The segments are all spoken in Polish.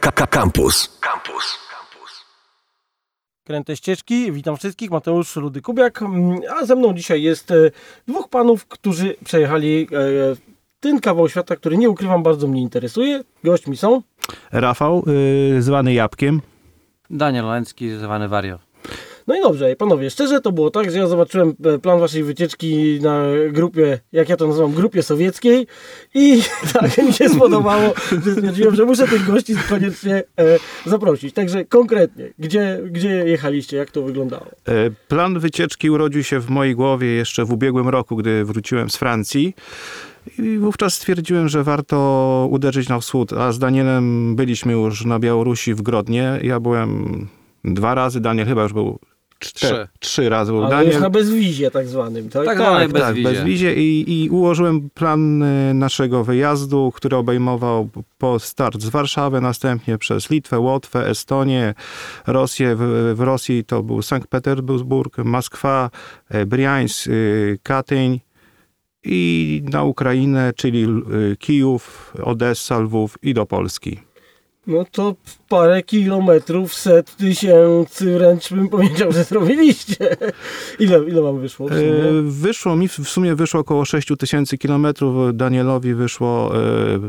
Campus. Campus. Kręte ścieżki, witam wszystkich, Mateusz Rudy Kubiak, mm, a ze mną dzisiaj jest e, dwóch panów, którzy przejechali e, ten kawał świata, który nie ukrywam, bardzo mnie interesuje. Gośćmi są Rafał, y, zwany Jabłkiem. Daniel Łęcki, zwany Wario. No i dobrze, panowie, szczerze to było tak, że ja zobaczyłem e, plan waszej wycieczki na grupie, jak ja to nazywam, grupie sowieckiej i tak mi się spodobało, że stwierdziłem, że muszę tych gości koniecznie e, zaprosić. Także konkretnie, gdzie, gdzie jechaliście, jak to wyglądało? E, Plan wycieczki urodził się w mojej głowie jeszcze w ubiegłym roku, gdy wróciłem z Francji. I wówczas stwierdziłem, że warto uderzyć na wschód, a z Danielem byliśmy już na Białorusi w Grodnie. Ja byłem dwa razy, Daniel chyba już był Trzy. trzy razy był Ale Daniel. już na bezwizie tak zwanym, tak? Tak, Tak, tak, wizie. bez wizie i, i ułożyłem plan y, naszego wyjazdu, który obejmował po start z Warszawy, następnie przez Litwę, Łotwę, Estonię, Rosję. W, w Rosji to był Sankt Petersburg, Moskwa, e, Briańsk, y, Katyń i na Ukrainę, czyli y, Kijów, Odessa, Lwów i do Polski. No to parę kilometrów, set tysięcy, wręcz bym powiedział, że zrobiliście. Ile, ile wam wyszło E? Wyszło mi, w sumie wyszło około 6 tysięcy kilometrów. Danielowi wyszło e,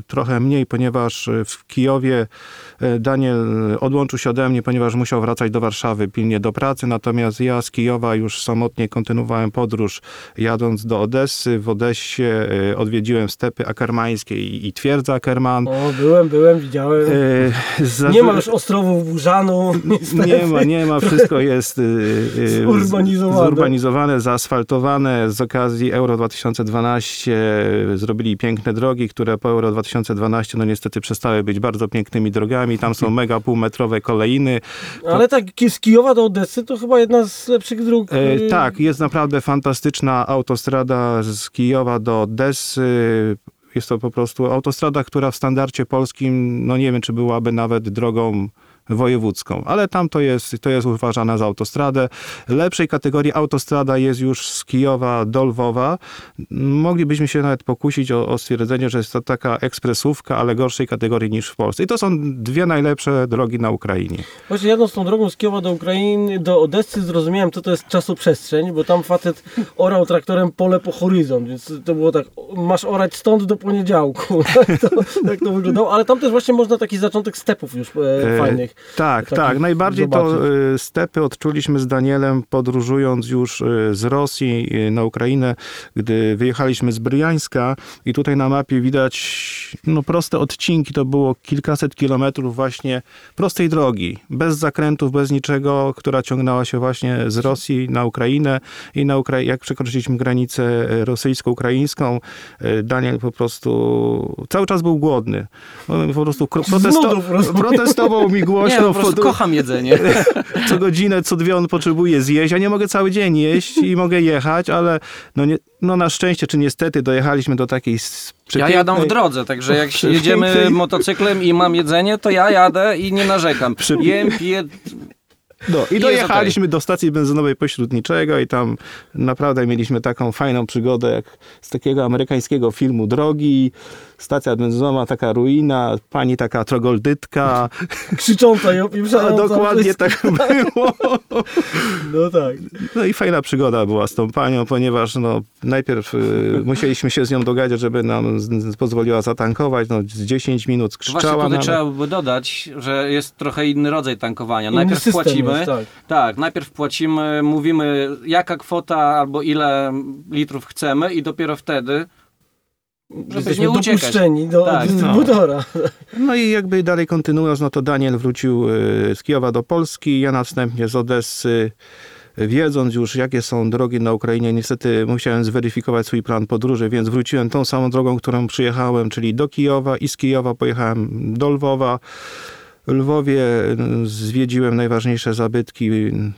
trochę mniej, ponieważ e, w Kijowie Daniel odłączył się ode mnie, ponieważ musiał wracać do Warszawy pilnie do pracy. Natomiast ja z Kijowa już samotnie kontynuowałem podróż, jadąc do Odessy. W Odessie odwiedziłem stepy akermańskie i, i twierdza Akerman. O, byłem, byłem, widziałem. E, Nie ma już ostrowów Burzanu. niestety. nie ma, nie ma, wszystko jest y, y, Zurbanizowane. zurbanizowane, zaasfaltowane. Z okazji Euro 2012 zrobili piękne drogi, które po Euro 2012 no niestety przestały być bardzo pięknymi drogami. Tam są mega półmetrowe kolejny. Ale tak, z Kijowa do Odessy to chyba jedna z lepszych dróg. E, y, tak, jest naprawdę fantastyczna autostrada z Kijowa do Odessy. Jest to po prostu autostrada, która w standardzie polskim, no nie wiem, czy byłaby nawet drogą wojewódzką, ale tam to jest, to jest uważana za autostradę. Lepszej kategorii autostrada jest już z Kijowa do Lwowa. Moglibyśmy się nawet pokusić o, o stwierdzenie, że jest to taka ekspresówka, ale gorszej kategorii niż w Polsce. I to są dwie najlepsze drogi na Ukrainie. Właśnie jadąc tą drogą z Kijowa do Ukrainy, do Odessy zrozumiałem, co to jest czasoprzestrzeń, bo tam facet orał traktorem pole po horyzont, więc to było tak, masz orać stąd do poniedziałku. Tak to, tak to wyglądało, ale tam też właśnie można taki zaczątek stepów już e, E, Tak, takich tak. Najbardziej to zobaczyć. y, stepy odczuliśmy z Danielem podróżując już y, z Rosji y, na Ukrainę, gdy wyjechaliśmy z Bryjańska i tutaj na mapie widać no, proste odcinki, to było kilkaset kilometrów właśnie prostej drogi, bez zakrętów, bez niczego, która ciągnęła się właśnie z Rosji na Ukrainę i na Ukra- jak przekroczyliśmy granicę rosyjsko-ukraińską, Daniel po prostu cały czas był głodny. On po prostu protesto- protestował mi Nie, głośno. po prostu kocham jedzenie. co godzinę, co dwie on potrzebuje zjeść. Ja nie mogę cały dzień jeść i mogę jechać, ale no, nie, no na szczęście, czy niestety dojechaliśmy do takiej Ja jadam w drodze, także jak jedziemy motocyklem i mam jedzenie, to ja jadę i nie narzekam. Przy- Jem, piję, No, I dojechaliśmy do stacji benzynowej pośredniczego i tam naprawdę mieliśmy taką fajną przygodę, jak z takiego amerykańskiego filmu Drogi. Stacja benzynowa, taka ruina, pani taka trogoldytka. Krzycząca i A opieprzająca. dokładnie wszystko. tak było. No tak. No i fajna przygoda była z tą panią, ponieważ no, najpierw y, musieliśmy się z nią dogadać, żeby nam z, z, pozwoliła zatankować. No, z 10 minut Właśnie krzyczała tutaj nam. trzeba by dodać, że jest trochę inny rodzaj tankowania. Inny Najpierw płacimy, jest, tak. tak, najpierw płacimy, mówimy jaka kwota albo ile litrów chcemy i dopiero wtedy, żeby Jesteśmy nie uciekać. dopuszczeni do Tak, no. dystrybutora. No i jakby dalej kontynuując, no to Daniel wrócił y, z Kijowa do Polski, ja następnie z Odessy. Wiedząc już, jakie są drogi na Ukrainie, niestety musiałem zweryfikować swój plan podróży, więc wróciłem tą samą drogą, którą przyjechałem, czyli do Kijowa i z Kijowa pojechałem do Lwowa. Lwowie y, zwiedziłem najważniejsze zabytki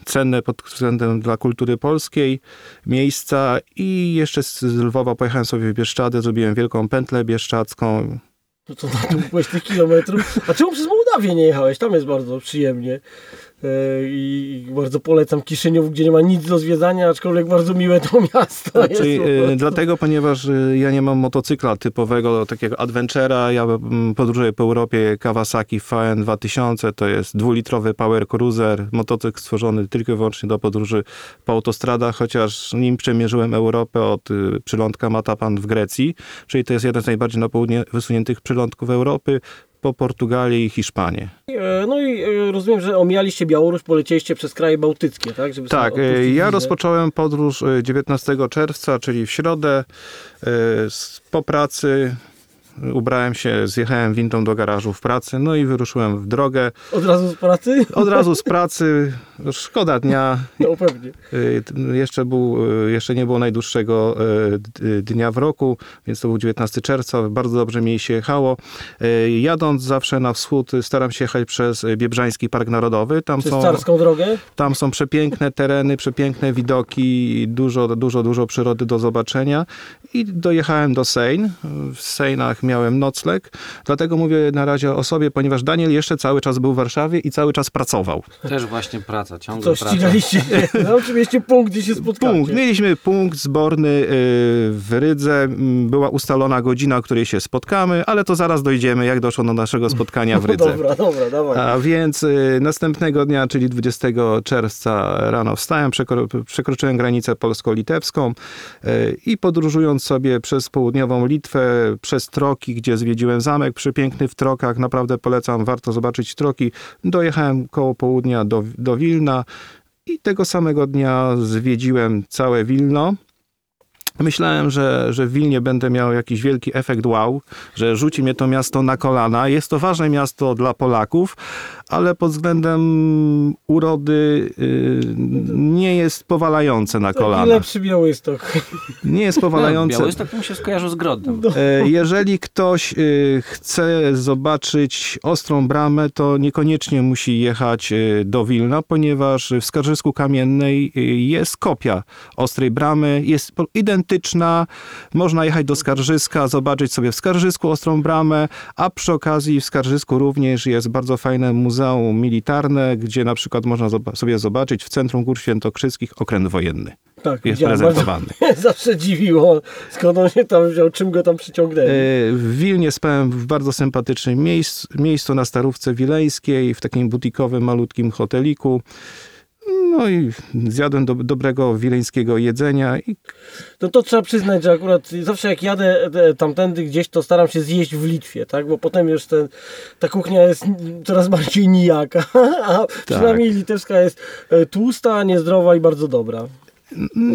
cenne pod względem dla kultury polskiej, miejsca i jeszcze z Lwowa pojechałem sobie w Bieszczady, zrobiłem wielką pętlę bieszczadzką. To co na tych kilometrów. A czemu przez Mołdawię nie jechałeś? Tam jest bardzo przyjemnie. E, I bardzo polecam Kiszyniów, gdzie nie ma nic do zwiedzania, aczkolwiek bardzo miłe to miasto Znaczy, jest. e, dlatego, ponieważ e, ja nie mam motocykla typowego, takiego adventura, ja podróżuję po Europie Kawasaki VN 2000, to jest dwulitrowy power cruiser, motocykl stworzony tylko i wyłącznie do podróży po autostradach, chociaż nim przemierzyłem Europę od y, przylądka Matapan w Grecji, czyli to jest jeden z najbardziej na południe wysuniętych przylądków Europy, po Portugalię i Hiszpanię. E, No i e, rozumiem, że omijaliście Białoruś, polecieliście przez kraje bałtyckie, tak? Żeby Tak, e, ja rozpocząłem podróż e, 19 czerwca, czyli w środę. Po pracy ubrałem się, zjechałem windą do garażu w pracy, no i wyruszyłem w drogę. Od razu z pracy? Od razu z pracy, szkoda dnia. No pewnie. t- Jeszcze, był, e, jeszcze nie było najdłuższego d- dnia w roku, więc to był 19 czerwca. Bardzo dobrze mi się jechało. Jadąc zawsze na wschód, staram się jechać przez Biebrzański Park Narodowy. Tam Przez są carską drogę? tam są przepiękne tereny, przepiękne widoki, dużo, dużo, dużo przyrody do zobaczenia. I dojechałem do Sejn. W Sejnach miałem nocleg. Dlatego mówię na razie o sobie, ponieważ Daniel jeszcze cały czrzasz był w Warszawie i cały czas pracował. Też właśnie praca, ciągle praca. ścigaliście? No oczywiście punkt, gdzie się spotkacie. Punkt. Mieliśmy punkt zborny y, w Rydze. Mm, Była ustalona godzina, o której się spotkamy, ale to zaraz dojdziemy, jak doszło do naszego spotkania w No Rydze. dobra, dobra, dawaj. A więc y, następnego dnia, czyli 20 czerwca rano wstałem, przekro, przekroczyłem granicę polsko-litewską y, i podróżując sobie przez południową Litwę, przez Troki, gdzie zwiedziłem zamek przepiękny w Trokach, naprawdę polecam, warto zobaczyć Troki, dojechałem koło południa do, do Wilna i tego samego dnia zwiedziłem całe Wilno. Myślałem, że, że w Wilnie będę miał jakiś wielki efekt wow, że rzuci mnie to miasto na kolana. Jest to ważne miasto dla Polaków, ale pod względem urody y, nie jest powalające na kolana. lepszy Białystok. Nie jest No, powalające. Białystok mi się skojarzył z Grodnem. E, Jeżeli ktoś y, chce zobaczyć Ostrą Bramę, to niekoniecznie musi jechać y, do Wilna, ponieważ w Skarżysku Kamiennej jest kopia Ostrej Bramy, jest identyczna. Można jechać do Skarżyska, zobaczyć sobie w Skarżysku Ostrą Bramę, a przy okazji w Skarżysku również jest bardzo fajne muzeum militarne, gdzie na przykład można sobie zobaczyć w Centrum Gór Świętokrzyskich okręt wojenny. Tak, Jest prezentowany. Bardzo zawsze dziwiło, skąd on się tam wziął, czym go tam przyciągnęli. E, W Wilnie spałem w bardzo sympatycznym miejscu, miejscu na Starówce Wileńskiej, w takim butikowym, malutkim hoteliku. No i zjadłem do, dobrego wileńskiego jedzenia i No to trzeba przyznać, że akurat zawsze jak jadę e, tamtędy gdzieś, to staram się zjeść w Litwie, tak? Bo potem już ten, ta kuchnia jest coraz bardziej nijaka, a Tak. przynajmniej litewska jest e, tłusta, niezdrowa i bardzo dobra.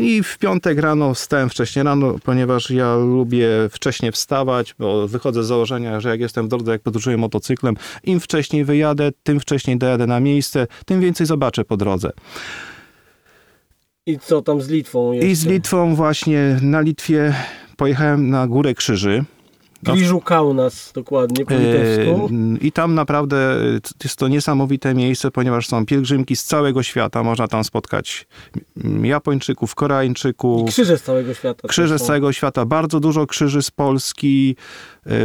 I w piątek rano wstałem wcześniej rano, ponieważ ja lubię wcześniej wstawać, bo wychodzę z założenia, że jak jestem w drodze, jak podróżuję motocyklem, im wcześniej wyjadę, tym wcześniej dojadę na miejsce, tym więcej zobaczę po drodze. I co tam z Litwą jest? I z Litwą właśnie na Litwie pojechałem na Górę Krzyży. Kriżu Kaunas, dokładnie, po litewsku. E, I tam naprawdę e, jest to niesamowite miejsce, ponieważ są pielgrzymki z całego świata. Można tam spotkać Japończyków, Koreańczyków, I krzyże z całego świata. krzyże z całego świata. Bardzo dużo krzyży z Polski,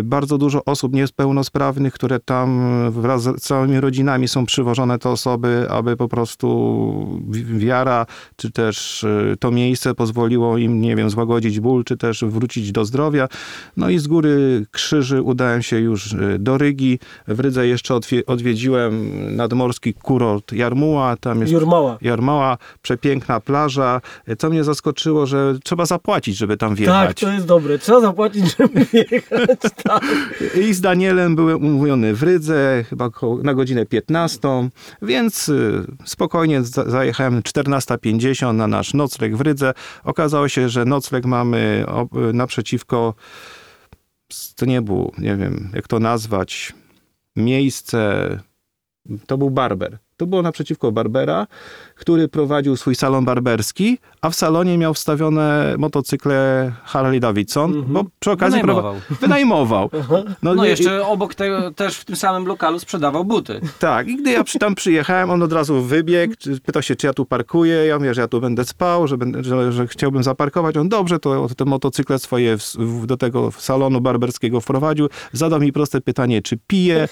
bardzo dużo osób niepełnosprawnych, które tam wraz z całymi rodzinami są przywożone te osoby, aby po prostu wi- wiara, czy też e, to miejsce pozwoliło im, nie wiem, złagodzić ból, czy też wrócić do zdrowia. No i z góry krzyży udałem się już do Rygi. W Rydze jeszcze odwie- odwiedziłem nadmorski kurort Jarmuła. Tam jest Jurmała. Jarmała, przepiękna plaża. Co mnie zaskoczyło, że trzeba zapłacić, żeby tam Tak, wjechać. to jest dobre. Trzeba zapłacić, żeby wjechać. I z Danielem byłem umówiony w Rydze, chyba na godzinę 15, więc y, spokojnie za- zajechałem 14.50 na nasz nocleg w Rydze. Okazało się, że nocleg mamy naprzeciwko, to nie było, nie wiem jak to nazwać, miejsce, to był barber. To było naprzeciwko Barbera, który prowadził swój salon barberski, a w salonie miał wstawione motocykle Harley Davidson, Mhm. bo przy okazji Wynajmował. wynajmował. No i- jeszcze obok tego też w tym samym lokalu sprzedawał buty. Tak, i gdy ja przy, tam przyjechałem, on od razu wybiegł, pytał się, czy ja tu parkuję. Ja mówię, że ja tu będę spał, że, będę, że, że chciałbym zaparkować. On dobrze, to te motocykle swoje w, w, do tego salonu barberskiego wprowadził. Zadał mi proste pytanie, czy piję.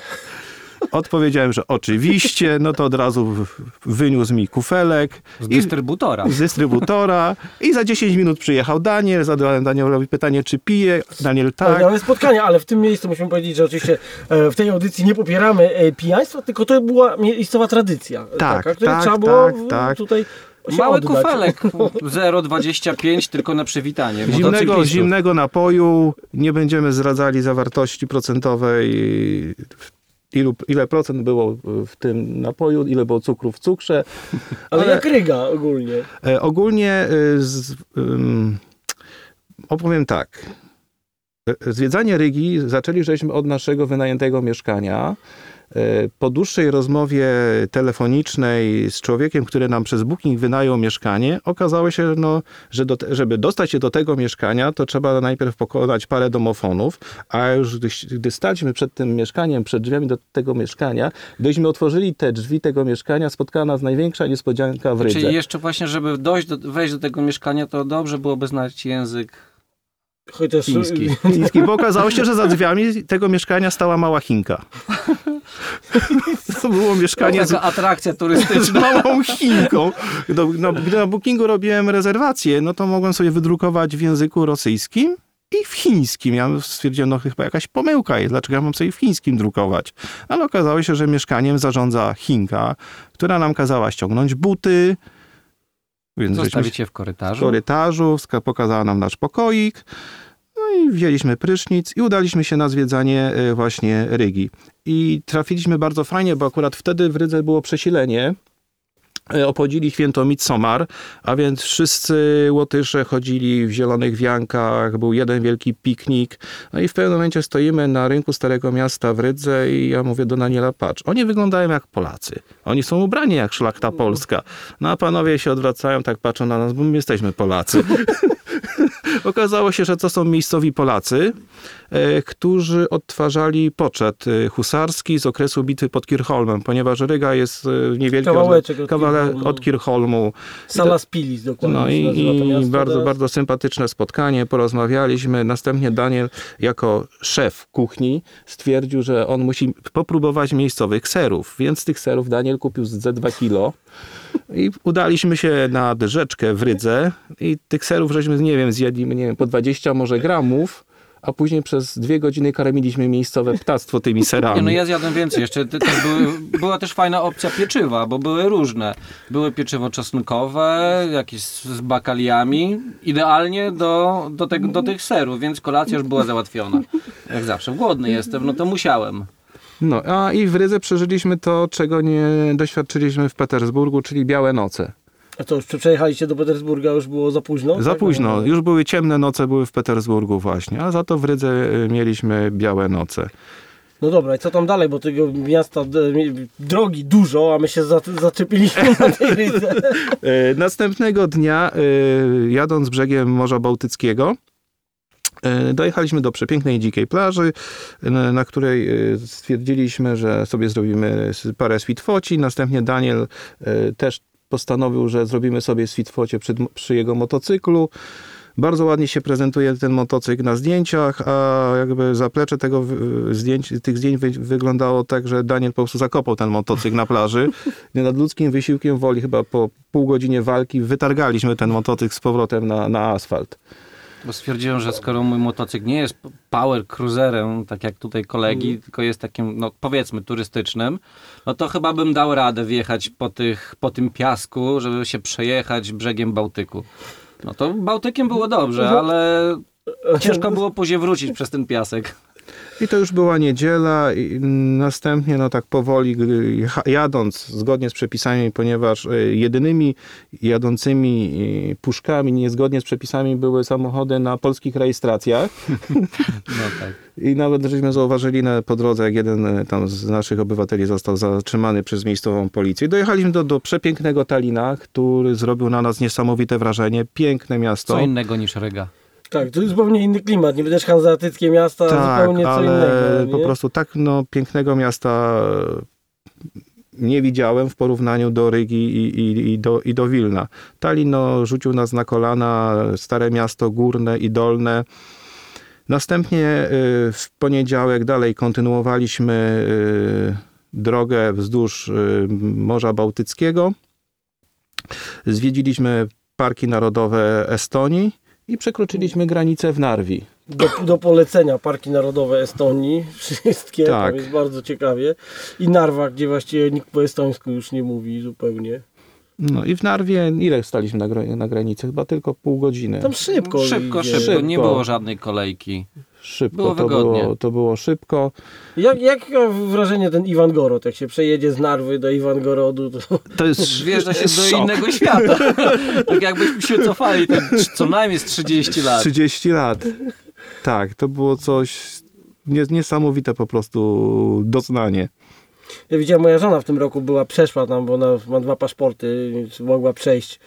Odpowiedziałem, że oczywiście, no to od razu wyniósł mi kufelek. Z i- dystrybutora. z dystrybutora i za 10 minut przyjechał Daniel, zadałem Danielowi pytanie, czy pije. Daniel tak. Mamy spotkania, ale w tym miejscu musimy powiedzieć, że oczywiście e, w tej audycji nie popieramy e, pijaństwa, tylko to była miejscowa tradycja. e, Tak, taka, tak, trzeba było tak, tak. tutaj Mały oddać. kufelek 0,25 tylko na przywitanie. Zimnego, zimnego napoju, nie będziemy zdradzali zawartości procentowej, ilu, ile procent było w tym napoju, ile było cukru w cukrze. Ale jak ryga ogólnie. E, ogólnie y, z, ym, opowiem tak. E, Zwiedzanie Rygi zaczęli żeśmy od naszego wynajętego mieszkania. E, Po dłuższej rozmowie telefonicznej z człowiekiem, który nam przez Booking wynajął mieszkanie, okazało się, no, że do, żeby dostać się do tego mieszkania, to trzeba najpierw pokonać parę domofonów, a już gdy, gdy staliśmy przed tym mieszkaniem, przed drzwiami do tego mieszkania, gdyśmy otworzyli te drzwi tego mieszkania, spotkała nas największa niespodzianka w Rydze. Czyli jeszcze właśnie, żeby dojść do, wejść do tego mieszkania, to dobrze byłoby znać język Chociaż chiński. chiński, bo okazało się, że za drzwiami tego mieszkania stała mała Chinka. To było mieszkanie z Taka atrakcja turystyczna. małą Chinką. Do, no, gdy na Bookingu robiłem rezerwację, no to mogłem sobie wydrukować w języku rosyjskim i w chińskim. Ja stwierdziłem, no chyba jakaś pomyłka jest, dlaczego ja mam sobie w chińskim drukować? Ale okazało się, że mieszkaniem zarządza Chinka, która nam kazała ściągnąć buty, więc je w w korytarzu. korytarzu, wska- pokazała nam nasz pokoik. No i wzięliśmy prysznic i udaliśmy się na zwiedzanie e, właśnie Rygi. I trafiliśmy bardzo fajnie, bo akurat wtedy w Rydze było przesilenie. E, Obchodzili święto Midsommar, a więc wszyscy Łotysze chodzili w zielonych wiankach, był jeden wielki piknik. No i w pewnym momencie stoimy na rynku Starego Miasta w Rydze i ja mówię do Daniela, patrz, oni wyglądają jak Polacy. Oni są ubrani jak szlachta polska. No a panowie się odwracają, tak patrzą na nas, bo my jesteśmy Polacy. Okazało się, że to są miejscowi Polacy, e, którzy odtwarzali poczet e, husarski z okresu bitwy pod Kirchholmem, ponieważ Ryga jest e, niewielki Kawałeczek od od Kirchholmu. Sala Spilis dokładnie No i, i bardzo, teraz. bardzo sympatyczne spotkanie, porozmawialiśmy. Następnie Daniel jako szef kuchni stwierdził, że on musi popróbować miejscowych serów, więc z tych serów Daniel kupił ze 2 kilo. I udaliśmy się na rzeczkę w Rydze i tych serów żeśmy, nie wiem, zjedli, nie wiem, po 20 może gramów, a później przez dwie godziny karmiliśmy miejscowe ptactwo tymi serami. Nie, no ja zjadłem więcej jeszcze. Te, też były, była też fajna opcja pieczywa, bo były różne. Były pieczywo czosnkowe, jakieś z bakaliami. Idealnie do, do, tego, do tych serów, więc kolacja już była załatwiona. Jak zawsze, głodny jestem, no to musiałem. No, a i w Rydze przeżyliśmy to, czego nie doświadczyliśmy w Petersburgu, czyli białe noce. A to już przejechaliście do Petersburga, już było za późno? Za Tak? późno. Już były ciemne noce, były w Petersburgu właśnie, a za to w Rydze y, mieliśmy białe noce. No dobra, i co tam dalej, bo tego miasta, drogi dużo, a my się za, zaczepiliśmy na tej rydze. E, Następnego dnia, e, jadąc brzegiem Morza Bałtyckiego, dojechaliśmy do przepięknej dzikiej plaży, na- której e, stwierdziliśmy, że sobie zrobimy parę switfoci. Następnie Daniel e, też postanowił, że zrobimy sobie switfocie przy, przy jego motocyklu. Bardzo ładnie się prezentuje ten motocykl na zdjęciach, a jakby zaplecze tego zdjęć, tych zdjęć wy, wyglądało tak, że Daniel po prostu zakopał ten motocykl na plaży. Nad ludzkim wysiłkiem woli chyba po pół godzinie walki wytargaliśmy ten motocykl z powrotem na, na asfalt. Bo stwierdziłem, że skoro mój motocykl nie jest power cruiserem, tak jak tutaj kolegi, tylko jest takim, no powiedzmy, turystycznym, no to chyba bym dał radę wjechać po, tych, po tym piasku, żeby się przejechać brzegiem Bałtyku. No to Bałtykiem było dobrze, ale ciężko było później wrócić przez ten piasek. I to już była niedziela i następnie no tak powoli jadąc zgodnie z przepisami, ponieważ y, jedynymi jadącymi y, puszkami niezgodnie z przepisami były samochody na polskich rejestracjach. No tak. I nawet żeśmy zauważyli na, po drodze, jak jeden e, tam z naszych obywateli został zatrzymany przez miejscową policję. Dojechaliśmy do, do przepięknego Talina, który zrobił na nas niesamowite wrażenie. Piękne miasto. Co innego niż Ryga. Tak, to jest zupełnie inny klimat, niby też hanzeatyckie miasta, tak, zupełnie co innego. po prostu tak no, pięknego miasta e, nie widziałem w porównaniu do Rygi i, i, i, do, i do Wilna. Tallinn no, rzucił nas na kolana, stare miasto górne i dolne. Następnie y, w poniedziałek dalej kontynuowaliśmy y, drogę wzdłuż Morza Bałtyckiego. Zwiedziliśmy parki narodowe Estonii i przekroczyliśmy granicę w Narwi. Do, do polecenia Parki Narodowe Estonii. Wszystkie, Tak. tam jest bardzo ciekawie. I Narwa, gdzie właściwie nikt po estońsku już nie mówi zupełnie. No i w Narwie ile staliśmy na, na granicy? Chyba tylko pół godziny. Tam szybko Szybko, idzie. szybko, nie było żadnej kolejki. Szybko, było to, wygodnie. było, to było szybko. Jak, jak wrażenie ten Iwangorod, jak się przejedzie z Narwy do Iwangorodu, to To jest Wjeżdża się jest do szok. innego świata. tak jakbyśmy się cofali ten, co najmniej z 30 lat. 30 lat. Tak, to było coś nie, niesamowite po prostu doznanie. Ja widziałem, moja żona w tym roku była, przeszła tam, bo ona ma dwa paszporty, więc mogła przejść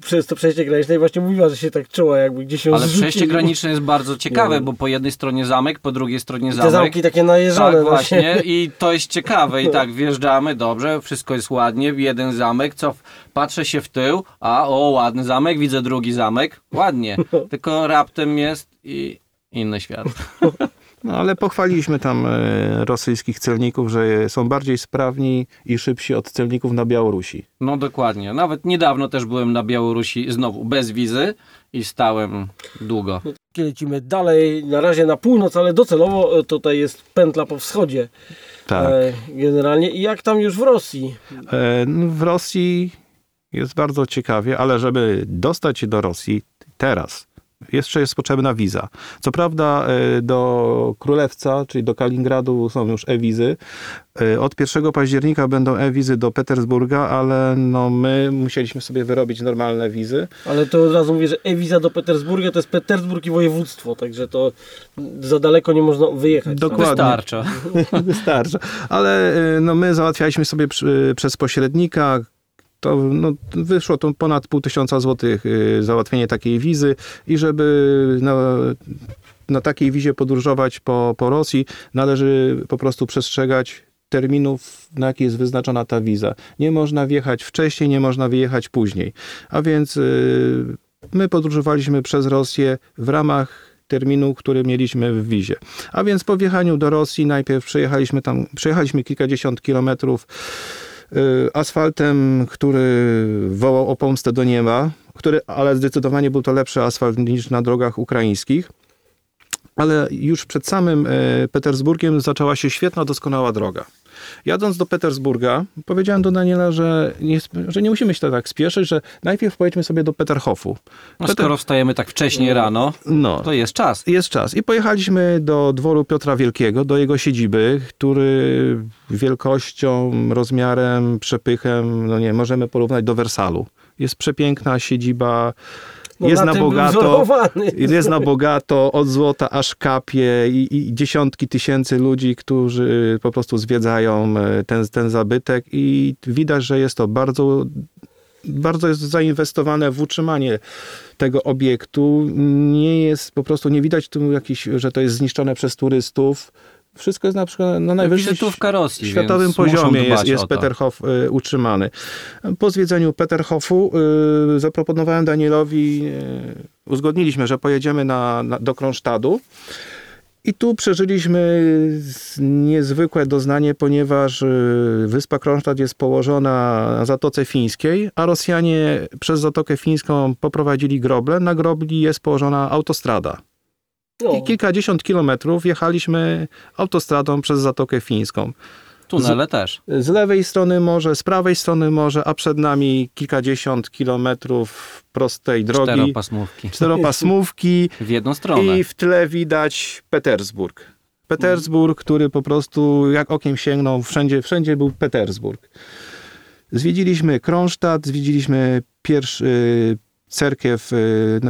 przez to przejście graniczne i właśnie mówiła, że się tak czuła, jakby gdzieś ją Ale zrzucili. przejście graniczne jest bardzo ciekawe, bo po jednej stronie zamek, po drugiej stronie Te zamek. zamki takie najeżone Tak, właśnie. I to jest ciekawe. I tak, wjeżdżamy, dobrze, wszystko jest ładnie, jeden zamek, co, patrzę się w tył, a o, ładny zamek, widzę drugi zamek, ładnie. Tylko raptem jest i inny świat. No, ale pochwaliliśmy tam e, rosyjskich celników, że są bardziej sprawni i szybsi od celników na Białorusi. No dokładnie. Nawet niedawno też byłem na Białorusi, znowu bez wizy i stałem długo. Lecimy dalej, na razie na północ, ale docelowo e, tutaj jest pętla po wschodzie Tak. e, generalnie. I jak tam już w Rosji? E, no, w Rosji jest bardzo ciekawie, ale żeby dostać się do Rosji teraz, jeszcze jest potrzebna wiza. Co prawda e, do Królewca, czyli do Kaliningradu są już e-wizy. E, Od 1 października będą e-wizy do Petersburga, ale no my musieliśmy sobie wyrobić normalne wizy. Ale to od razu mówię, że e-wiza do Petersburga to jest Petersburg i województwo, także to za daleko nie można wyjechać. Dokładnie. Wystarcza. Wystarczy. Ale y, no, my załatwialiśmy sobie przy, przez pośrednika. To no, wyszło to ponad pół tysiąca złotych y, załatwienie takiej wizy i żeby no, na takiej wizie podróżować po, po Rosji należy po prostu przestrzegać terminów, na jakie jest wyznaczona ta wiza. Nie można wjechać wcześniej, nie można wyjechać później. A więc y, my podróżowaliśmy przez Rosję w ramach terminu, który mieliśmy w wizie. A więc po wjechaniu do Rosji najpierw przejechaliśmy tam, przejechaliśmy kilkadziesiąt kilometrów asfaltem, który wołał o pomstę do nieba, który, ale zdecydowanie był to lepszy asfalt niż na drogach ukraińskich. Ale już przed samym e, Petersburgiem zaczęła się świetna, doskonała droga. Jadąc do Petersburga, powiedziałem do Daniela, że nie, że nie musimy się tak spieszyć, że najpierw pojedźmy sobie do Peterhofu. No, Peter- skoro wstajemy tak wcześnie rano, No, to jest czas. jest czas. I pojechaliśmy do dworu Piotra Wielkiego, do jego siedziby, który wielkością, rozmiarem, przepychem, no nie, możemy porównać do Wersalu. Jest przepiękna siedziba, No, jest na na, bogato. Jest na bogato, od złota aż kapie i, i dziesiątki tysięcy ludzi, którzy po prostu zwiedzają e, ten, ten zabytek i widać, że jest to bardzo, bardzo jest zainwestowane w utrzymanie tego obiektu. Nie jest po prostu, nie widać tu jakiś, że to jest zniszczone przez turystów. Wszystko jest na przykład na najwyższym Rosji, światowym poziomie jest, jest. Peterhof y, utrzymany. Po zwiedzeniu Peterhofu y, zaproponowałem Danielowi, y, uzgodniliśmy, że pojedziemy na, na, do Kronsztadu. I tu przeżyliśmy niezwykłe doznanie, ponieważ y, wyspa Kronstadt jest położona na Zatoce Fińskiej, a Rosjanie przez Zatokę Fińską poprowadzili groble. Na grobli jest położona autostrada. No, I kilkadziesiąt kilometrów jechaliśmy autostradą przez Zatokę Fińską. Tunele też. Z lewej strony morze, z prawej strony morze, a przed nami kilkadziesiąt kilometrów prostej drogi. Czteropasmówki. Czteropasmówki W jedną stronę. i w tle widać Petersburg. Petersburg, który po prostu jak okiem sięgnął, wszędzie, wszędzie był Petersburg. Zwiedziliśmy Kronstadt, zwiedziliśmy pierwszy cerkiew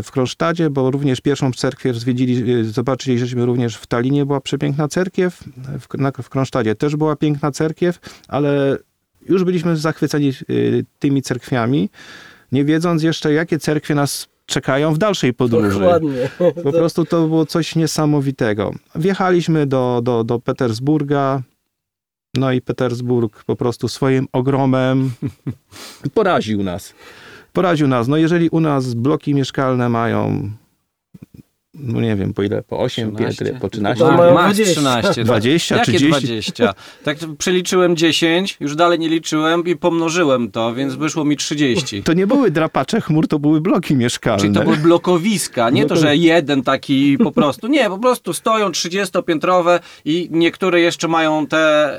w Kronsztadzie, bo również pierwszą cerkiew zwiedzili, y, zobaczyliśmy również w Talinie, była przepiękna cerkiew, w, na, w Kronsztadzie też była piękna cerkiew, ale już byliśmy zachwyceni y, tymi cerkwiami, nie wiedząc jeszcze, jakie cerkwie nas czekają w dalszej podróży. dokładnie. Po prostu to było coś niesamowitego. Wjechaliśmy do, do, do Petersburga, no i Petersburg po prostu swoim ogromem poraził nas. Poraził nas. No jeżeli u nas bloki mieszkalne mają no nie wiem, po ile, po 8 13? piętry, po To 13. mają Max 20. 13. 20, Jakie 30? 20? Tak przeliczyłem 10, już dalej nie liczyłem i pomnożyłem to, więc wyszło mi 30. To nie były drapacze chmur, to były bloki mieszkalne. Czyli to były blokowiska, nie to, że jeden taki po prostu. Nie, po prostu stoją 30-piętrowe i niektóre jeszcze mają te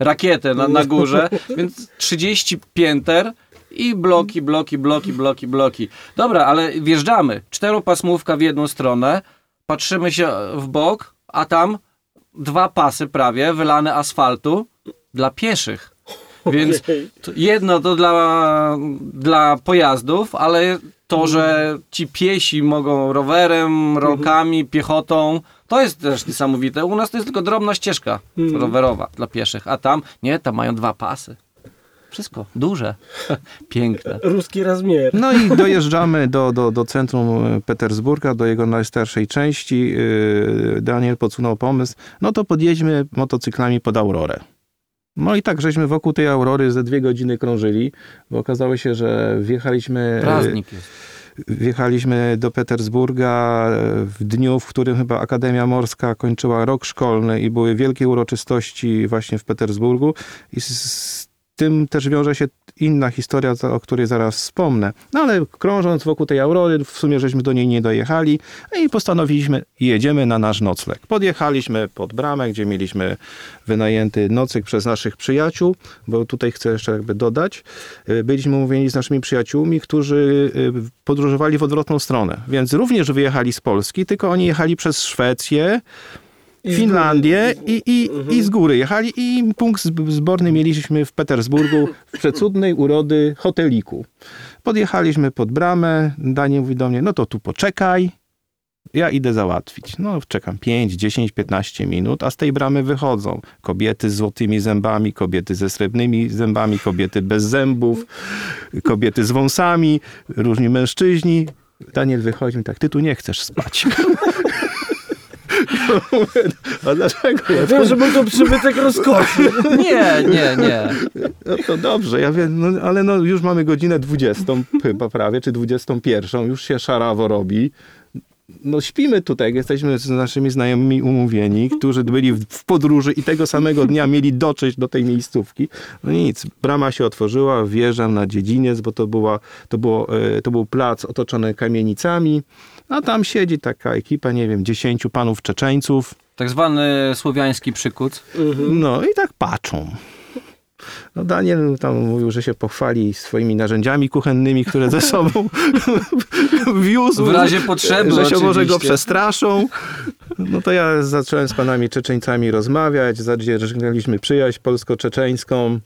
rakiety na, na górze, więc 30 pięter i bloki, bloki, bloki, bloki, bloki. Dobra, ale wjeżdżamy. Czteropasmówka w jedną stronę, patrzymy się w bok, a tam dwa pasy prawie wylane asfaltu dla pieszych. Więc jedno to dla, dla pojazdów, ale to, że ci piesi mogą rowerem, rolkami, piechotą, to jest też niesamowite. U nas to jest tylko drobna ścieżka Mhm. rowerowa dla pieszych, a tam nie, tam mają dwa pasy. Wszystko duże, piękne. Ruski rozmiar. No i dojeżdżamy do, do, do centrum e, Petersburga, do jego najstarszej części. Yy, Daniel podsunął pomysł, no to podjedźmy motocyklami pod Aurorę. No i tak, żeśmy wokół tej Aurory ze dwie godziny krążyli, bo okazało się, że wjechaliśmy, Praznik jest. wjechaliśmy do Petersburga e, w dniu, w którym chyba Akademia Morska kończyła rok szkolny i były wielkie uroczystości właśnie w Petersburgu i z tym też wiąże się inna historia, o której zaraz wspomnę. No ale krążąc wokół tej Aurory, w sumie żeśmy do niej nie dojechali no i postanowiliśmy, jedziemy na nasz nocleg. Podjechaliśmy pod bramę, gdzie mieliśmy wynajęty nocyk przez naszych przyjaciół, bo tutaj chcę jeszcze jakby dodać, y, byliśmy umówieni z naszymi przyjaciółmi, którzy y, podróżowali w odwrotną stronę, więc również wyjechali z Polski, tylko oni jechali przez Szwecję, Finlandię i, i, i z góry jechali i punkt zb- zborny mieliśmy w Petersburgu w przecudnej urody hoteliku. Podjechaliśmy pod bramę, Daniel mówi do mnie, no to tu poczekaj, ja idę załatwić. No czekam 5, 10, 15 minut, a z tej bramy wychodzą kobiety z złotymi zębami, kobiety ze srebrnymi zębami, kobiety bez zębów, kobiety z wąsami, różni mężczyźni. Daniel wychodzi i tak, ty tu nie chcesz spać. A dlaczego? Ja Wiem, że był to przybytek rozkoszy. Nie, nie, nie. No to dobrze, ja wiem, no, ale no już mamy godzinę 20 chyba prawie, czy 21, już się szarawo robi. No śpimy tutaj, jesteśmy z naszymi znajomymi umówieni, którzy byli w, podróży i tego samego dnia mieli dotrzeć do tej miejscówki. No nic, brama się otworzyła, wjeżdżam na dziedziniec, bo to, była, to, było, e, to był plac otoczony kamienicami, a tam siedzi taka ekipa, nie wiem, 10 panów Czeczeńców, Tak zwany słowiański przykuc. no i tak patrzą. No Daniel tam mówił, że się pochwali swoimi narzędziami kuchennymi, które ze sobą wiózł. W razie potrzeby Że się może go oczywiście. przestraszą. No to ja zacząłem z panami Czeczeńcami rozmawiać, zadzierżnęliśmy przyjaźń polsko-czeczeńską.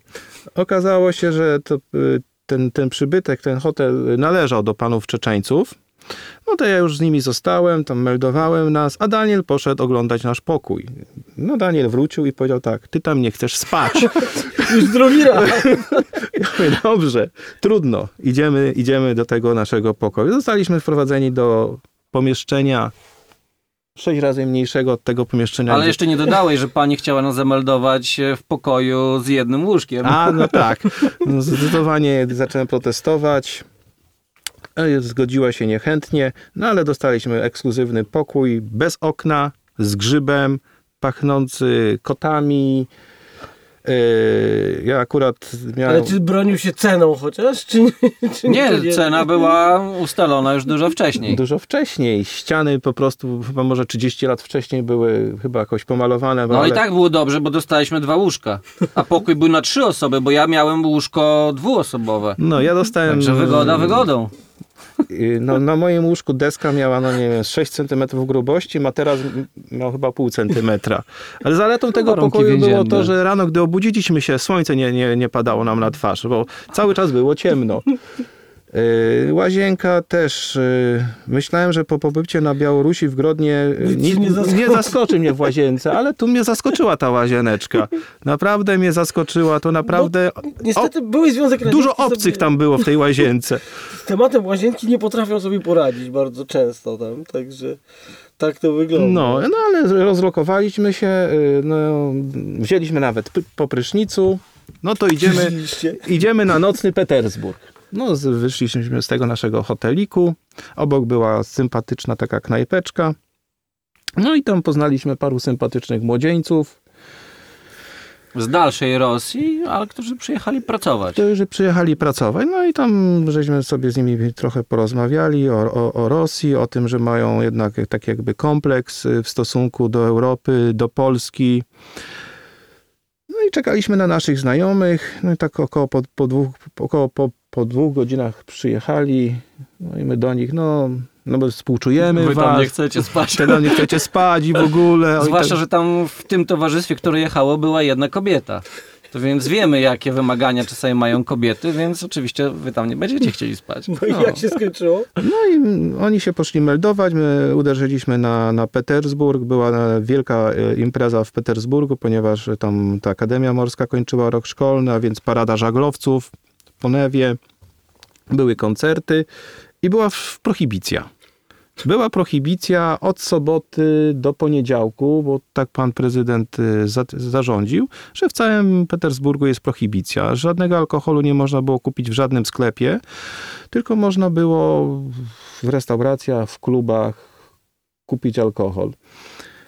Okazało się, że to, y, ten, ten przybytek, ten hotel należał do panów Czeczeńców. No to ja już z nimi zostałem, tam meldowałem nas, a Daniel poszedł oglądać nasz pokój. No Daniel wrócił i powiedział tak, ty tam nie chcesz spać. Już drugi raz. Ja mówię, dobrze, trudno, idziemy, idziemy do tego naszego pokoju. Zostaliśmy wprowadzeni do pomieszczenia sześć razy mniejszego od tego pomieszczenia. Ale gdzie- jeszcze nie dodałeś, że pani chciała nas zameldować w pokoju z jednym łóżkiem. A, no tak. No, Zdecydowanie zacząłem protestować. Zgodziła się niechętnie, no ale dostaliśmy ekskluzywny pokój bez okna, z grzybem, pachnący kotami. E, Ja akurat miałem... Ale czy bronił się ceną chociaż? Czy nie? Czy Nie, to cena była ustalona już dużo wcześniej. Dużo wcześniej. Ściany po prostu chyba może 30 lat wcześniej były chyba jakoś pomalowane. No ale... i tak było dobrze, bo dostaliśmy dwa łóżka. A pokój był na trzy osoby, bo ja miałem łóżko dwuosobowe. No ja dostałem... Także wygoda wygodą. No, na moim łóżku deska miała, no nie wiem, z 6 cm grubości, materac m- miał chyba pół centymetra. Ale zaletą tego warunki pokoju było więzienne. to, że rano, gdy obudziliśmy się, słońce nie, nie, nie padało nam na twarz, bo cały czas było ciemno. Y, Łazienka też. y, Myślałem, że po pobycie na Białorusi w Grodnie y, Nic nie nie zaskoczy. zaskoczy. mnie w łazience, ale tu mnie zaskoczyła ta łazieneczka. Naprawdę mnie zaskoczyła, to naprawdę Niestety były Związek dużo obcych sobie tam było w tej łazience. Z tematem łazienki nie potrafią sobie poradzić bardzo często tam, także tak to wygląda. No, no ale rozlokowaliśmy się, no, wzięliśmy nawet p- po prysznicu, no to idziemy, idziemy na nocny Petersburg. No, wyszliśmy z tego naszego hoteliku. Obok była sympatyczna taka knajpeczka. No i tam poznaliśmy paru sympatycznych młodzieńców, Z dalszej Rosji, ale którzy przyjechali pracować. którzy przyjechali pracować. No i tam żeśmy sobie z nimi trochę porozmawiali o, o, o Rosji, o tym, że mają jednak tak jakby kompleks y, w stosunku do Europy, do Polski. No i czekaliśmy na naszych znajomych. No i tak około po, po, dwóch, około po, po dwóch godzinach przyjechali. No i my do nich, no, no bo współczujemy Wy tam was. nie chcecie spać. Czy tam nie chcecie spać i w ogóle. Zwłaszcza, tak- że tam w tym towarzystwie, które jechało, była jedna kobieta. To więc wiemy, jakie wymagania czasami mają kobiety, więc oczywiście wy tam nie będziecie chcieli spać. No i jak się skończyło? No i oni się poszli meldować, my uderzyliśmy na, na Petersburg, była e, wielka e, impreza w Petersburgu, ponieważ tam ta Akademia Morska kończyła rok szkolny, a więc parada żaglowców po Newie, były koncerty i była prohibicja. Była prohibicja od soboty do poniedziałku, bo tak pan prezydent y, za, zarządził, że w całym Petersburgu jest prohibicja. Żadnego alkoholu nie można było kupić w żadnym sklepie, tylko można było w restauracjach, w klubach kupić alkohol.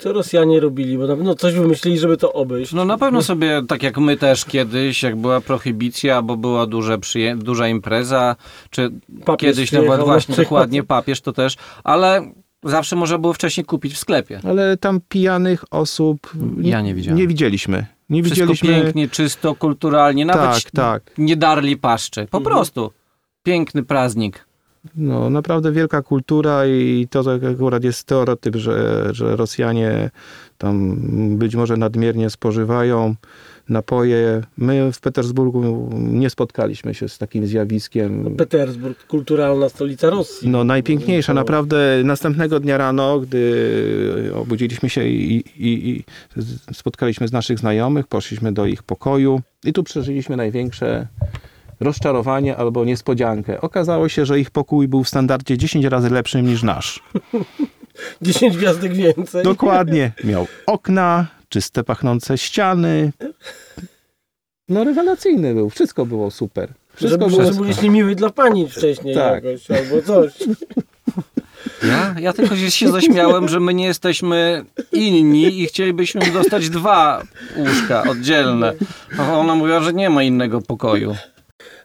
Co Rosjanie robili? Bo na pewno coś wymyślili, żeby to obejść. No na pewno sobie, tak jak my też kiedyś, jak była prohibicja, bo była duża, przyje- duża impreza, czy Papież kiedyś nawet na właśnie dokładnie papież to też, ale zawsze można było wcześniej kupić w sklepie. Ale tam pijanych osób Ja nie widziałem. Nie widzieliśmy. Nie Wszystko widzieliśmy. pięknie, czysto, kulturalnie, nawet Tak, tak. nie darli paszczy. Po Mhm. prostu. Piękny praznik. No, naprawdę wielka kultura i to tak akurat jest stereotyp, że, że Rosjanie tam być może nadmiernie spożywają napoje. My w Petersburgu nie spotkaliśmy się z takim zjawiskiem. Petersburg, kulturalna stolica Rosji. No najpiękniejsza, naprawdę następnego dnia rano, gdy obudziliśmy się i, i, i spotkaliśmy z naszych znajomych, poszliśmy do ich pokoju i tu przeżyliśmy największe rozczarowanie albo niespodziankę. Okazało się, że ich pokój był w standardzie 10 razy lepszym niż nasz. 10 gwiazdek więcej. Dokładnie. Miał okna, czyste pachnące ściany. No rewelacyjny był, wszystko było super. Wszystko Żeby, było że byliś niemiły dla pani wcześniej Tak. jakoś, albo coś. Ja, ja tylko się, się zaśmiałem, że my nie jesteśmy inni i chcielibyśmy dostać dwa łóżka oddzielne. A ona mówiła, że nie ma innego pokoju.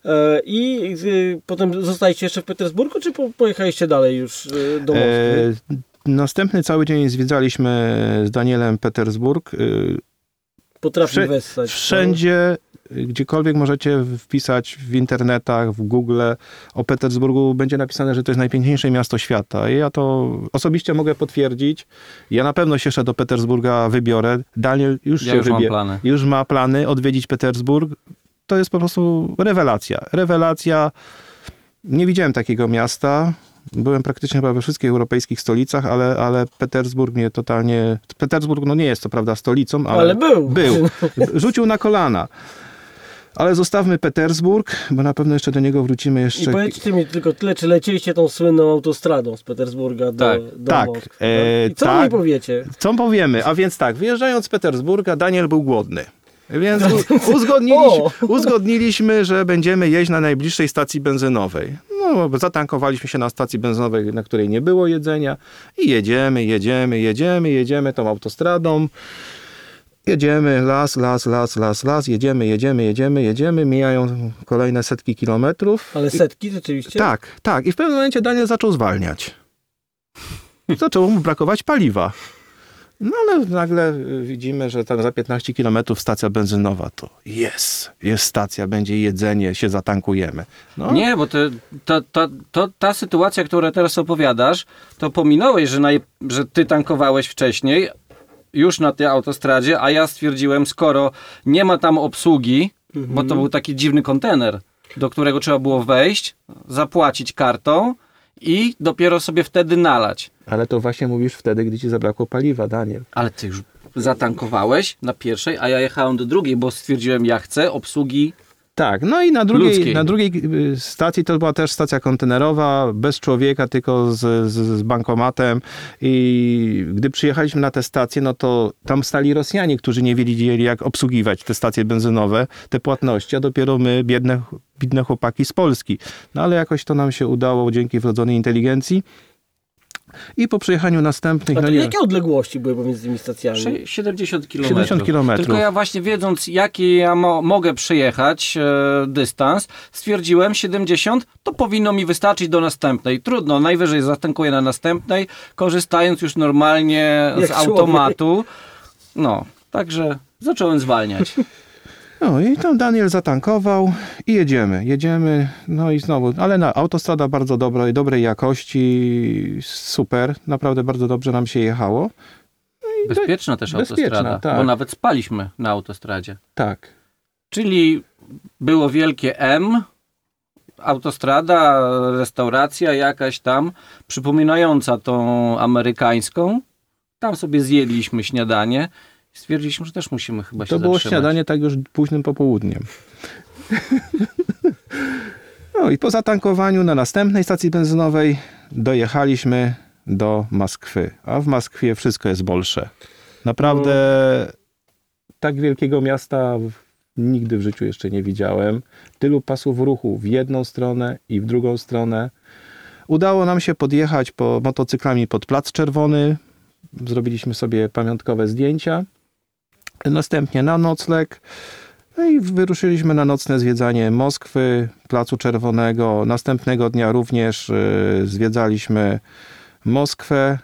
E, I y, potem zostaliście jeszcze w Petersburgu, czy po, pojechaliście dalej już y, do Moskwy? E, następny cały dzień zwiedzaliśmy z Danielem Petersburg. E, Potrafi wsze- wessać. Wszędzie, gdziekolwiek możecie wpisać w internetach, w Google o Petersburgu, będzie napisane, że to jest najpiękniejsze miasto świata. I ja to osobiście mogę potwierdzić. Ja na pewno się jeszcze do Petersburga wybiorę. Daniel już Ja się już mam wybie- plany. już ma plany odwiedzić Petersburg. To jest po prostu rewelacja. Rewelacja. Nie widziałem takiego miasta. Byłem praktycznie chyba we wszystkich europejskich stolicach, ale, ale Petersburg mnie totalnie... Petersburg no nie jest co prawda stolicą, ale, Ale był. był. Rzucił na kolana. Ale zostawmy Petersburg, bo na pewno jeszcze do niego wrócimy I jeszcze... powiedzcie mi tylko tyle, czy lecieliście tą słynną autostradą z Petersburga do, Tak, do tak, Moskwy? e, I co tak. mi powiecie? Co powiemy? A więc tak, wyjeżdżając z Petersburga, Daniel był głodny. Więc u- uzgodniliśmy, uzgodniliśmy, że będziemy jeść na najbliższej stacji benzynowej. No, zatankowaliśmy się na stacji benzynowej, na której nie było jedzenia i jedziemy, jedziemy, jedziemy, jedziemy tą autostradą. Jedziemy, las, las, las, las, las, jedziemy, jedziemy, jedziemy, jedziemy, mijają kolejne setki kilometrów. Ale setki rzeczywiście? Tak, tak. I w pewnym momencie Daniel zaczął zwalniać. Zaczęło mu brakować paliwa. No ale nagle y, widzimy, że tam za 15 km stacja benzynowa to jest, jest stacja, będzie jedzenie, się zatankujemy. No, Nie, bo to, to, to, to, ta sytuacja, którą teraz opowiadasz, to pominąłeś, że, naj, że ty tankowałeś wcześniej, już na tej autostradzie, a ja stwierdziłem, skoro nie ma tam obsługi, bo to był taki dziwny kontener, do którego trzeba było wejść, zapłacić kartą i dopiero sobie wtedy nalać. Ale to właśnie mówisz wtedy, gdy ci zabrakło paliwa, Daniel. Ale ty już zatankowałeś na pierwszej, a ja jechałem do drugiej, bo stwierdziłem, ja chcę obsługi Tak, no i na drugiej, Ludzkiej. na drugiej y, stacji to była też stacja kontenerowa, bez człowieka, tylko z, z, z bankomatem. I gdy przyjechaliśmy na tę stację, no to tam stali Rosjanie, którzy nie wiedzieli, jak obsługiwać te stacje benzynowe, te płatności, a dopiero my, biedne, biedne chłopaki z Polski. No ale jakoś to nam się udało dzięki wrodzonej inteligencji. I po przejechaniu następnych... A no jakie odległości były pomiędzy tymi stacjami? Sze- 70 km. 70 kilometrów. Tylko ja właśnie wiedząc, jaki ja mo- mogę przejechać e, dystans, stwierdziłem 70, to powinno mi wystarczyć do następnej. Trudno, najwyżej zatankuję na następnej, korzystając już normalnie Jak z automatu. No, także zacząłem zwalniać. No i tam Daniel zatankował i jedziemy. Jedziemy, no i znowu, ale na autostrada bardzo dobra, dobrej jakości, super, naprawdę bardzo dobrze nam się jechało. Bezpieczna też Bezpieczna, autostrada, tak. bo nawet spaliśmy na autostradzie. Tak. Czyli było wielkie M, autostrada, restauracja jakaś tam, przypominająca tą amerykańską. Tam sobie zjedliśmy śniadanie. Stwierdziliśmy, że też musimy chyba się To było zatrzymać. śniadanie tak już późnym popołudniem. No i po zatankowaniu na następnej stacji benzynowej dojechaliśmy do Moskwy. A w Moskwie wszystko jest bolsze. Naprawdę tak wielkiego miasta nigdy w życiu jeszcze nie widziałem. Tylu pasów ruchu w jedną stronę i w drugą stronę. Udało nam się podjechać po motocyklami pod Plac Czerwony. Zrobiliśmy sobie pamiątkowe zdjęcia. Następnie na nocleg. No i wyruszyliśmy na nocne zwiedzanie Moskwy, Placu Czerwonego. Następnego dnia również y, zwiedzaliśmy Moskwę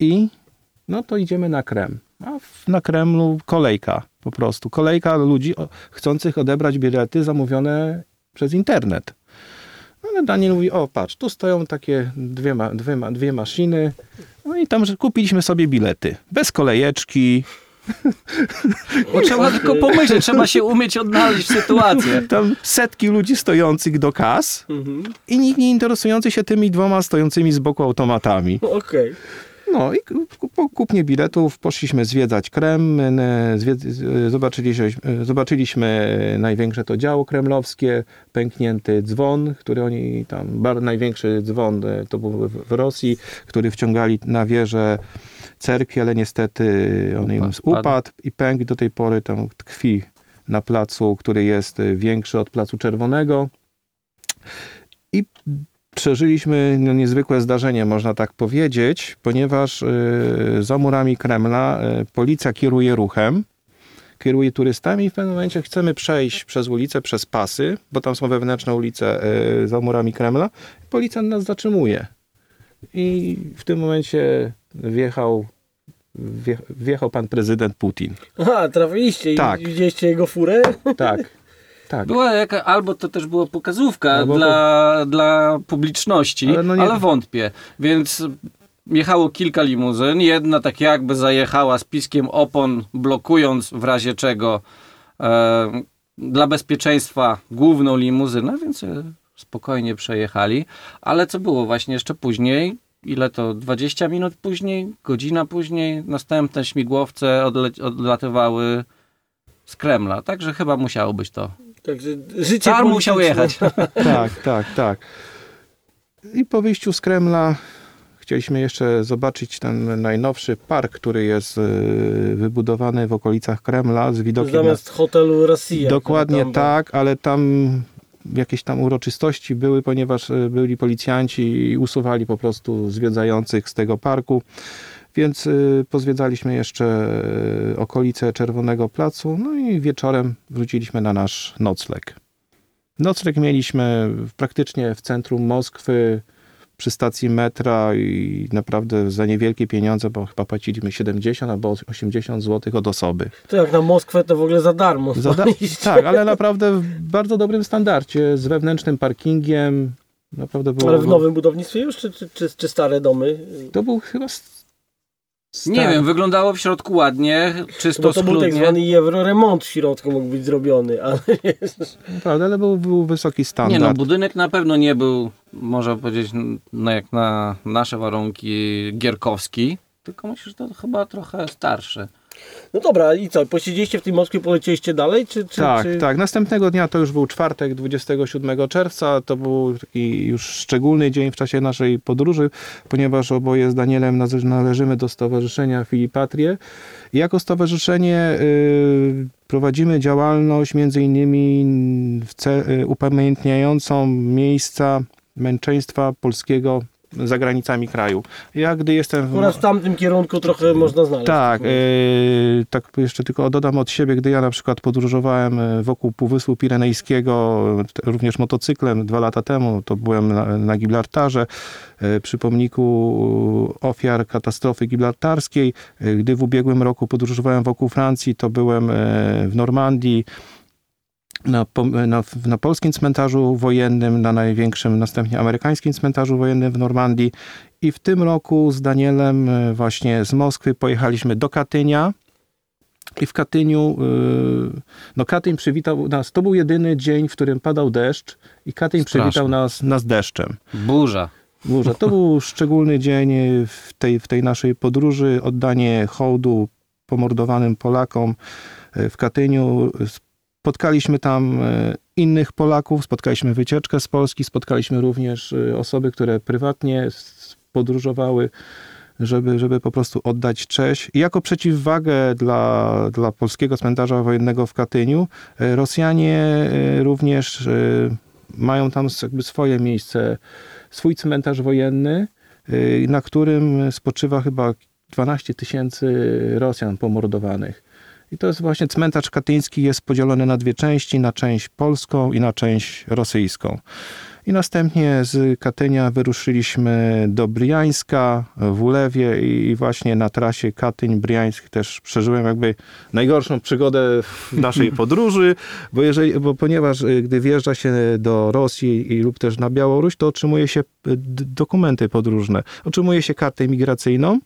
i no to idziemy na Kreml. A na Kremlu kolejka po prostu. Kolejka ludzi chcących odebrać bilety zamówione przez internet. No, Ale Daniel mówi, o patrz, tu stoją takie dwie, ma, dwie, ma, dwie maszyny. No i tam że kupiliśmy sobie bilety. Bez kolejeczki, Bo trzeba tylko pomyśleć, trzeba się umieć odnaleźć w sytuacji. tam setki ludzi stojących do kas Mhm. i nikt nie interesujący się tymi dwoma stojącymi z boku automatami. Okej. No i po kupnie biletów poszliśmy zwiedzać Kreml, zobaczyliśmy, zobaczyliśmy największe to działo kremlowskie, pęknięty dzwon, który oni tam, bar, największy dzwon e, to był w, Rosji, który wciągali na wieżę cerkwi, ale niestety on im Upadł. upadł i pękł do tej pory tam tkwi na placu, który jest e, większy od placu czerwonego. I przeżyliśmy no, niezwykłe zdarzenie, można tak powiedzieć, ponieważ y, za murami Kremla y, policja kieruje ruchem, kieruje turystami i w pewnym momencie chcemy przejść przez ulicę, przez pasy, bo tam są wewnętrzne ulice y, za murami Kremla. Policjant nas zatrzymuje. I w tym momencie wjechał, wje, wjechał pan prezydent Putin. Aha, trafiliście Tak. i widzieliście jego furę? Tak, tak. Była jaka, albo to też była pokazówka Albo dla, dla publiczności, Ale ale, no nie- wątpię. Więc jechało kilka limuzyn. Jedna tak jakby zajechała z piskiem opon, blokując w razie czego e, dla bezpieczeństwa główną limuzynę, więc e, spokojnie przejechali. Ale co było właśnie jeszcze później? Ile to? 20 minut później? Godzina później? Następne śmigłowce odle- odlatywały z Kremla. Także chyba musiało być to Także życie Czar musiał jechać. Tak, tak, tak. I po wyjściu z Kremla chcieliśmy jeszcze zobaczyć ten najnowszy park, który jest y, wybudowany w okolicach Kremla z widokiem na... Zamiast hotelu Rosja. Dokładnie tak, ale tam jakieś tam uroczystości były, ponieważ y, byli policjanci i usuwali po prostu zwiedzających z tego parku. Więc y, pozwiedzaliśmy jeszcze y, okolice Czerwonego Placu, no i wieczorem wróciliśmy na nasz nocleg. Nocleg mieliśmy praktycznie w centrum Moskwy, przy stacji metra i naprawdę za niewielkie pieniądze, bo chyba płaciliśmy 70 albo 80 zł od osoby. To jak na Moskwę to w ogóle za darmo. Za da- tak, ale naprawdę w bardzo dobrym standardzie, z wewnętrznym parkingiem. Naprawdę było. Ale w nowym budownictwie już, czy, czy, czy, czy stare domy? To był chyba. Nie wiem, wyglądało w środku ładnie, czysto, Bo to był tak zwany euroremont w środku mógł być zrobiony, ale Prawda, ale był, był wysoki standard. Nie no, budynek na pewno nie był, można powiedzieć, no jak na nasze warunki, gierkowski, tylko myślę, że to chyba trochę starszy. No dobra, i co? Posiedzieliście w tej Moskwie, polecieliście dalej? Czy, czy, tak, czy... tak. Następnego dnia to już był czwartek, 27 czerwca. To był taki już szczególny dzień w czasie naszej podróży, ponieważ oboje z Danielem nale- należymy do Stowarzyszenia Filipatrie. I jako stowarzyszenie y, prowadzimy działalność między innymi w ce- y, upamiętniającą miejsca męczeństwa polskiego za granicami kraju. Ja gdy jestem w... Akurat w tamtym kierunku trochę można znaleźć. Tak, e, tak jeszcze tylko dodam od siebie, gdy ja na przykład podróżowałem e, wokół Półwyspu Pirenejskiego, również motocyklem dwa lata temu, to byłem na, na Gibraltarze, e, przy pomniku ofiar katastrofy gibraltarskiej. Gdy w ubiegłym roku podróżowałem wokół Francji, to byłem w Normandii, na, na, na polskim cmentarzu wojennym, na największym następnie amerykańskim cmentarzu wojennym w Normandii. I w tym roku z Danielem e, właśnie z Moskwy pojechaliśmy do Katynia. I w Katyniu, e, no Katyń przywitał nas, to był jedyny dzień, w którym padał deszcz i Katyń Straszne. przywitał nas, nas deszczem. Burza. Burza. To był szczególny dzień w tej, w tej naszej podróży, oddanie hołdu pomordowanym Polakom e, w Katyniu. Spotkaliśmy tam e, innych Polaków, spotkaliśmy wycieczkę z Polski, spotkaliśmy również e, osoby, które prywatnie podróżowały, żeby, żeby po prostu oddać cześć. I jako przeciwwagę dla, dla polskiego cmentarza wojennego w Katyniu, e, Rosjanie również mają tam jakby swoje miejsce swój cmentarz wojenny, na którym spoczywa chyba 12 tysięcy Rosjan pomordowanych. I to jest właśnie cmentarz katyński, jest podzielony na dwie części, na część polską i na część rosyjską. I następnie z Katynia wyruszyliśmy do Briańska w Ulewie i właśnie na trasie Katyń-Briańsk też przeżyłem jakby najgorszą przygodę w naszej podróży, bo, jeżeli, bo ponieważ y, gdy wjeżdża się do Rosji i lub też na Białoruś, to otrzymuje się y, dokumenty podróżne. Otrzymuje się kartę migracyjną.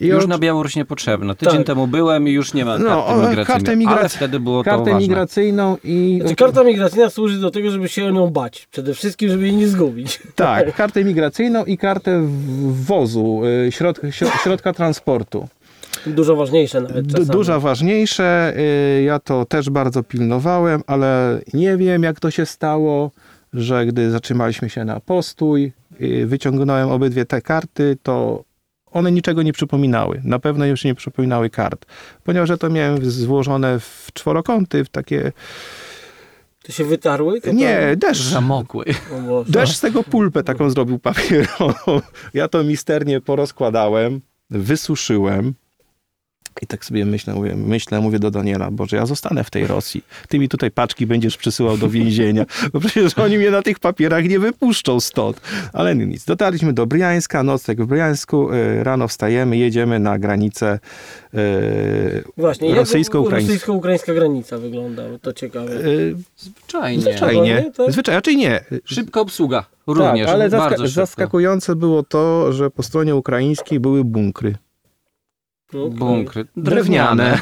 I Już od- na Białoruś niepotrzebne. Tydzień Tak. temu byłem i już nie ma No, karty migracyjnej. kartę migrac- Ale wtedy było to kartę ważne. migracyjną i... Znaczy, karta migracyjna służy do tego, żeby się o nią bać. Przede wszystkim, żeby jej nie zgubić. Tak, kartę migracyjną i kartę wozu, y, środ, środ, środka transportu. Dużo ważniejsze nawet czasami. Duża ważniejsze, y, ja to też bardzo pilnowałem, ale nie wiem jak to się stało, że gdy zatrzymaliśmy się na postój, y, wyciągnąłem obydwie te karty, to one niczego nie przypominały. Na pewno już nie przypominały kart, ponieważ ja to miałem złożone w czworokąty, w takie... To się wytarły? To Nie, tam- deszcz. Zamokły. Deszcz z tego pulpę taką zrobił papierową. Ja to misternie porozkładałem, wysuszyłem. I tak sobie myślę, mówię, myślę, mówię do Daniela, Boże, ja zostanę w tej Rosji. Ty mi tutaj paczki będziesz przysyłał do więzienia, bo przecież oni mnie na tych papierach nie wypuszczą stąd. Ale nic. Dotarliśmy do Briańska, nocleg w Briańsku, y, rano wstajemy, jedziemy na granicę y, Właśnie, jak rosyjsko-ukraińską. rosyjsko-ukraińska granica wygląda? To ciekawe. y, Zwyczajnie. Zwyczajnie. nie? Tak? Zwyczajnie, raczej nie. Szybka obsługa. Również. Tak, ale zaska- zaskakujące było to, że po stronie ukraińskiej były bunkry. Okej. Bunkry. Drewniane.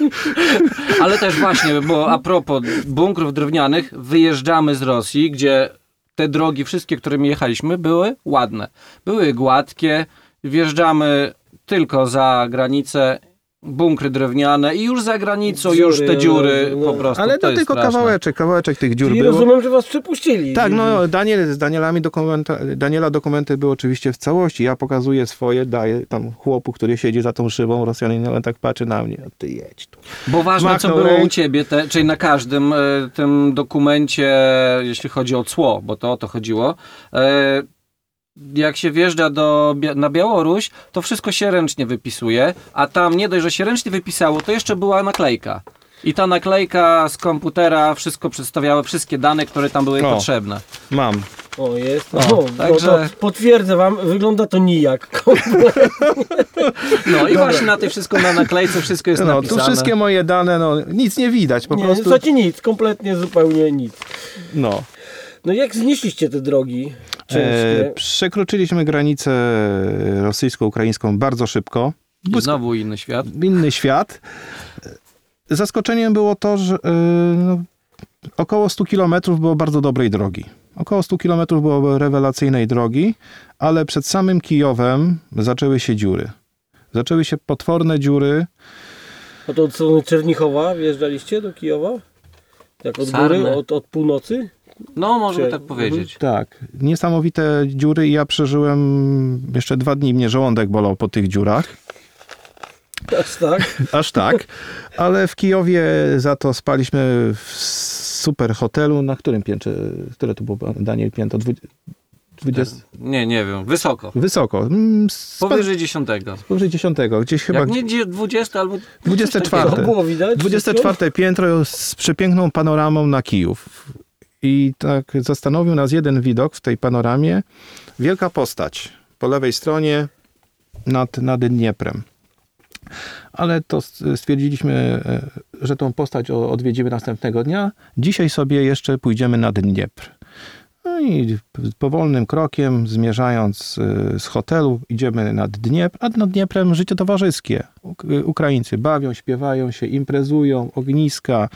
Ale też właśnie, bo a propos bunkrów drewnianych, wyjeżdżamy z Rosji, gdzie te drogi, wszystkie, którymi jechaliśmy, były ładne. Były gładkie, wjeżdżamy tylko za granicę, bunkry drewniane i już za granicą, Dziury, już te dziury no, po prostu. Ale to to jest tylko straszne. kawałeczek, kawałeczek tych dziur Czyli było. rozumiem, że was przepuścili. Tak, no Daniel, z Danielami dokumenta, Daniela dokumenty były oczywiście w całości. Ja pokazuję swoje, daję tam chłopu, który siedzi za tą szybą, Rosjanin, ale tak patrzy na mnie. A ty jedź tu. Bo ważne, co było u ręką. ciebie, te, czyli na każdym e, tym dokumencie, jeśli chodzi o cło, bo to o to chodziło, e, jak się wjeżdża do, na Białoruś, to wszystko się ręcznie wypisuje, a tam nie dość, że się ręcznie wypisało, to jeszcze była naklejka. I ta naklejka z komputera wszystko przedstawiała, wszystkie dane, które tam były O. potrzebne. Mam. O, jest. O, No, także- no to potwierdzę wam, wygląda to nijak. No i właśnie na tej wszystko na naklejce wszystko jest No, tu napisane. wszystkie moje dane, no nic nie widać, po nie, prostu. co ci nic, kompletnie zupełnie nic. No. No jak znieśliście te drogi? E, przekroczyliśmy granicę rosyjsko-ukraińską bardzo szybko. I znowu inny świat. inny świat. Zaskoczeniem było to, że e, no, około 100 kilometrów było bardzo dobrej drogi. Około 100 kilometrów było rewelacyjnej drogi, ale przed samym Kijowem zaczęły się dziury. Zaczęły się potworne dziury. A to od strony Czernichowa wjeżdżaliście do Kijowa? Jak od Sarny. góry, od, od północy? No, można tak powiedzieć. Tak, niesamowite dziury i ja przeżyłem jeszcze dwa dni, mnie żołądek bolał po tych dziurach. Aż tak? Aż tak. Ale w Kijowie za to spaliśmy w super hotelu. Na którym piętrze? Które to było, Daniel, piętro? Dwu- 20... Nie, nie wiem. Wysoko. Wysoko. Mm, spa- Powyżej dziesiątego. Powyżej 10. Gdzieś chyba Jak nie dzie- 20 albo... 24. To było widać? 24 piętro z przepiękną panoramą na Kijów. I tak zastanowił nas jeden widok w tej panoramie. Wielka postać po lewej stronie nad, nad Dnieprem. Ale to stwierdziliśmy, e, że tą postać odwiedzimy następnego dnia. Dzisiaj sobie jeszcze pójdziemy nad Dniepr. No i powolnym krokiem, zmierzając e, z hotelu, idziemy nad Dniepr, a nad Dnieprem życie towarzyskie. Uk- Ukraińcy bawią, śpiewają się, imprezują, ogniska,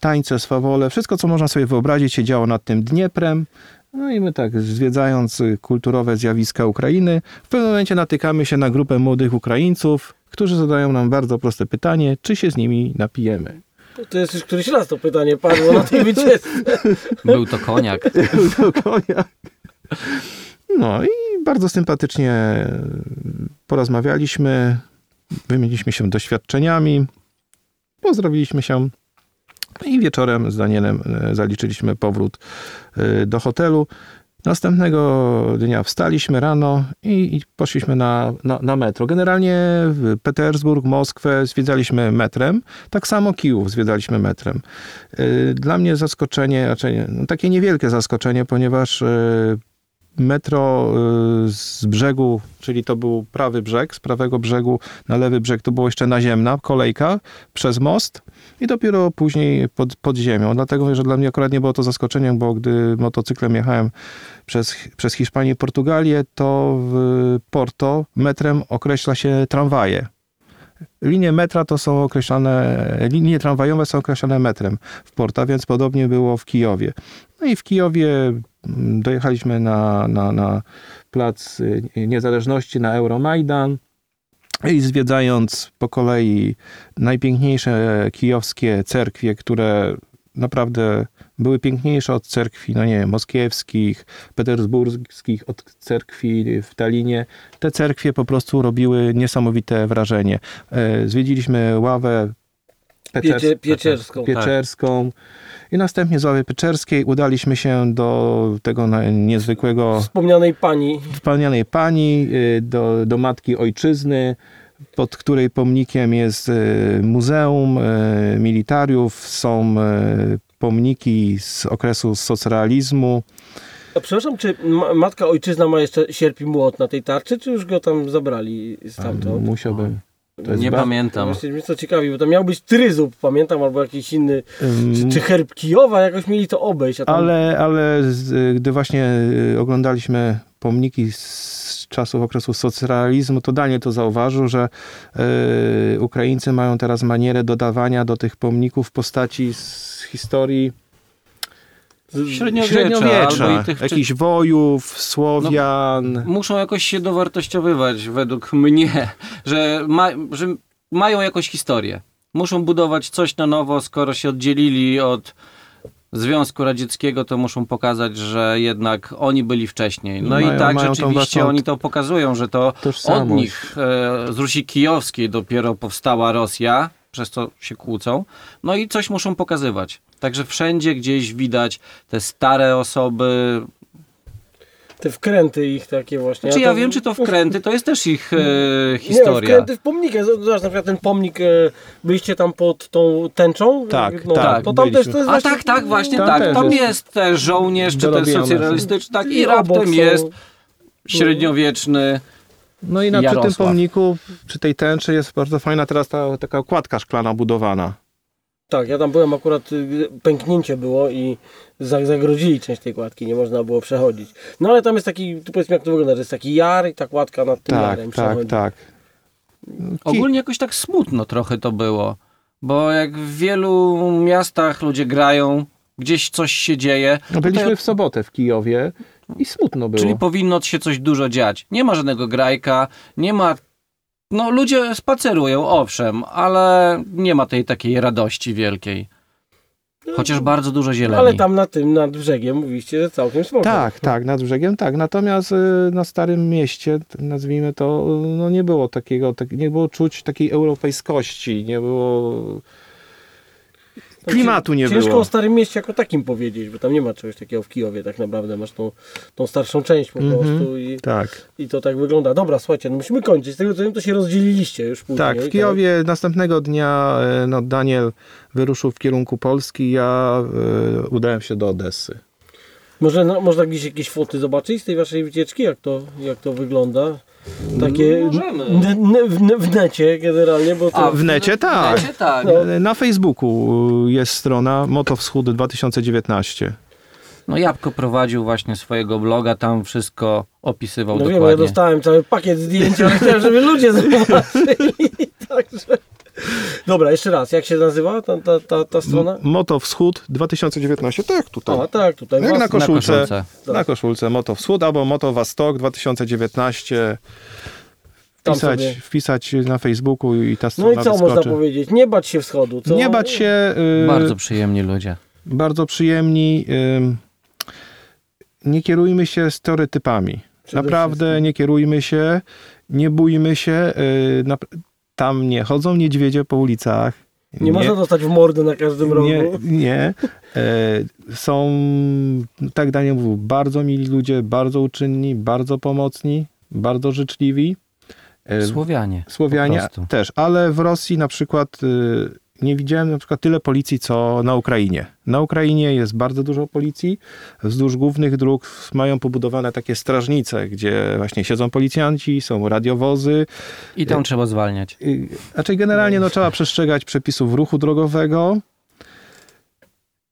tańce, swawole, wszystko co można sobie wyobrazić się działo nad tym Dnieprem. No i my tak, zwiedzając y, kulturowe zjawiska Ukrainy, w pewnym momencie natykamy się na grupę młodych Ukraińców, którzy zadają nam bardzo proste pytanie, czy się z nimi napijemy. To jest już któryś raz to pytanie padło na tej wycieczce. Był to koniak. do konia. No i bardzo sympatycznie porozmawialiśmy, wymieniliśmy się doświadczeniami, pozdrowiliśmy się i wieczorem z Danielem e, zaliczyliśmy powrót e, do hotelu. Następnego dnia wstaliśmy rano i, i poszliśmy na, na, na metro. Generalnie Petersburg, Moskwę zwiedzaliśmy metrem, tak samo Kijów zwiedzaliśmy metrem. Y, Dla mnie zaskoczenie, raczej no, takie niewielkie zaskoczenie, ponieważ y, metro y, z brzegu, czyli to był prawy brzeg, z prawego brzegu na lewy brzeg to było jeszcze naziemna kolejka przez most i dopiero później pod, pod ziemią. Dlatego, że dla mnie akurat nie było to zaskoczeniem, bo gdy motocyklem jechałem przez, przez Hiszpanię i Portugalię, to w Porto metrem określa się tramwaje. Linie metra to są określane, linie tramwajowe są określane metrem w Porta, więc podobnie było w Kijowie. No i w Kijowie mm, dojechaliśmy na, na, na plac y, Niezależności, na Euromajdan i zwiedzając po kolei najpiękniejsze kijowskie cerkwie, które naprawdę były piękniejsze od cerkwi, no nie wiem, moskiewskich, petersburskich, od cerkwi w Talinie. Te cerkwie po prostu robiły niesamowite wrażenie. E, Zwiedziliśmy ławę Piecie- Pieczerską. Pieczerską. I następnie z ławy Pieczerskiej udaliśmy się do tego niezwykłego Wspomnianej pani. wspaniałej pani, y, do, do matki ojczyzny, pod której pomnikiem jest y, muzeum y, militariów, są y, pomniki z okresu socrealizmu. A przepraszam, czy ma, matka ojczyzna ma jeszcze sierp i młot na tej tarczy, czy już go tam zabrali stamtąd? Musiałbym. Nie ba- pamiętam. Właśnie mnie to ciekawi, bo tam miał być tryzub, pamiętam, albo jakiś inny, Ym, czy, czy herb Kijowa, jakoś mieli to obejść. A tam... Ale, ale z, gdy właśnie oglądaliśmy pomniki z czasów okresu socrealizmu, to Daniel to zauważył, że y, Ukraińcy mają teraz manierę dodawania do tych pomników postaci z historii Średniowiecza, średniowiecza, albo i tych... czy- jakichś wojów, Słowian. Muszą jakoś się dowartościowywać według mnie, że, ma, że mają jakąś historię. Muszą budować coś na nowo, skoro się oddzielili od Związku Radzieckiego, to muszą pokazać, że jednak oni byli wcześniej. No Mają- i tak rzeczywiście oni to pokazują, że to od nich, e, z Rusi Kijowskiej dopiero powstała Rosja, przez co się kłócą. No i coś muszą pokazywać. Także wszędzie gdzieś widać te stare osoby, Te wkręty ich takie właśnie. Czy A ja to- wiem, czy to wkręty, to jest też ich e, Nie, no, historia. wkręty w pomnikę. Zobacz, na przykład ten pomnik, e, byliście tam pod tą tęczą? Tak, no, tak, To tam też to jest A właśnie... tak, tak, właśnie Tam tak. też Tam jest też żołnierz, czy ten socjalistyczny, tak, i I raptem są- jest średniowieczny. No i na, przy tym pomniku, przy tej tęczy jest bardzo fajna teraz ta taka okładka szklana budowana. Tak, ja tam byłem akurat, y, pęknięcie było i za- zagrodzili część tej kładki, nie można było przechodzić. No ale tam jest taki, tu powiedzmy jak to wygląda, że jest taki jar i ta kładka nad tym Tak, jarem tak, przechodzi. tak. Ogólnie jakoś tak smutno trochę to było. Bo jak w wielu miastach ludzie grają, gdzieś coś się dzieje, No byliśmy tutaj- w sobotę w Kijowie i smutno było. czyli powinno się coś dużo dziać. Nie ma żadnego grajka, nie ma No ludzie spacerują, owszem, ale nie ma tej takiej radości wielkiej. Chociaż bardzo dużo zieleni. Ale tam na tym, nad brzegiem mówiście, że całkiem spoko. Tak, tak, nad brzegiem tak. Natomiast y, na Starym Mieście, nazwijmy to, y, no nie było takiego, tak, nie było czuć takiej europejskości, nie było... Klimatu nie Ciężko było. o Starym Mieście jako takim powiedzieć, bo tam nie ma czegoś takiego w Kijowie tak naprawdę. Masz tą, tą starszą część po Mhm. prostu i, Tak, i to tak wygląda. Dobra, słuchajcie, no musimy kończyć. Z tego co wiem, to się rozdzieliliście już później. tak. W Kijowie następnego dnia y, no, Daniel wyruszył w kierunku Polski, ja y, udałem się do Odessy. Może no, można gdzieś jakieś foty zobaczyć z tej waszej wycieczki, jak to, jak to wygląda? Takie Możemy. n- n- w, w necie generalnie, bo to... A, W necie tak. Wiecie, tak. No. Na Facebooku jest strona Moto Wschód 2019. No Jabłko prowadził właśnie swojego bloga, tam wszystko opisywał No wiem, ja dokładnie. dostałem cały pakiet zdjęć, ale chciałem, żeby ludzie zobaczyli. Także... Dobra, jeszcze raz, jak się nazywa ta, ta, ta, ta strona? Moto Wschód 2019, tak tutaj. A, tak, tutaj. Jak na koszulce. Na koszulce. Na koszulce Moto Wschód albo Moto Wastok 2019. Tam Wpisać, wpisać na Facebooku i ta No strona i co wyskoczy. można powiedzieć? Nie bać się wschodu. Co? Nie bać się. y, Bardzo przyjemni ludzie. bardzo przyjemni. ym, nie kierujmy się stereotypami. Naprawdę wszystkim. nie kierujmy się. Nie bójmy się. y, nap- tam nie chodzą niedźwiedzie po ulicach. Nie, można dostać w mordę na każdym rogu. Nie, nie. E, są, tak Daniel mówił, bardzo mili ludzie, bardzo uczynni, bardzo pomocni, bardzo życzliwi. E, Słowianie. Słowianie też, ale w Rosji na przykład y, nie widziałem na przykład tyle policji, co na Ukrainie. Na Ukrainie jest bardzo dużo policji. Wzdłuż głównych dróg mają pobudowane takie strażnice, gdzie właśnie siedzą policjanci, są radiowozy. I tam trzeba zwalniać. Y, Znaczy generalnie no, trzeba przestrzegać przepisów ruchu drogowego.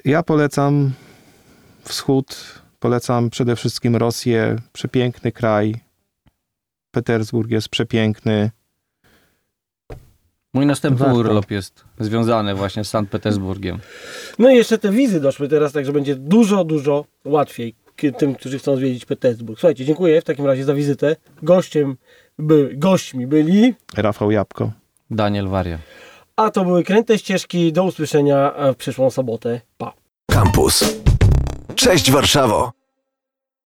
Ja polecam wschód, polecam przede wszystkim Rosję, przepiękny kraj. Petersburg jest przepiękny. Mój następny Warto. urlop jest związany właśnie z Sankt Petersburgiem. No i jeszcze te wizy doszły teraz, także będzie dużo, dużo łatwiej tym, którzy chcą zwiedzić Petersburg. Słuchajcie, dziękuję w takim razie za wizytę. Gościem by, gośćmi byli, Rafał Jabłko. Daniel Waria. a to były kręte ścieżki. Do usłyszenia w przyszłą sobotę. Pa! Campus. Cześć Warszawo!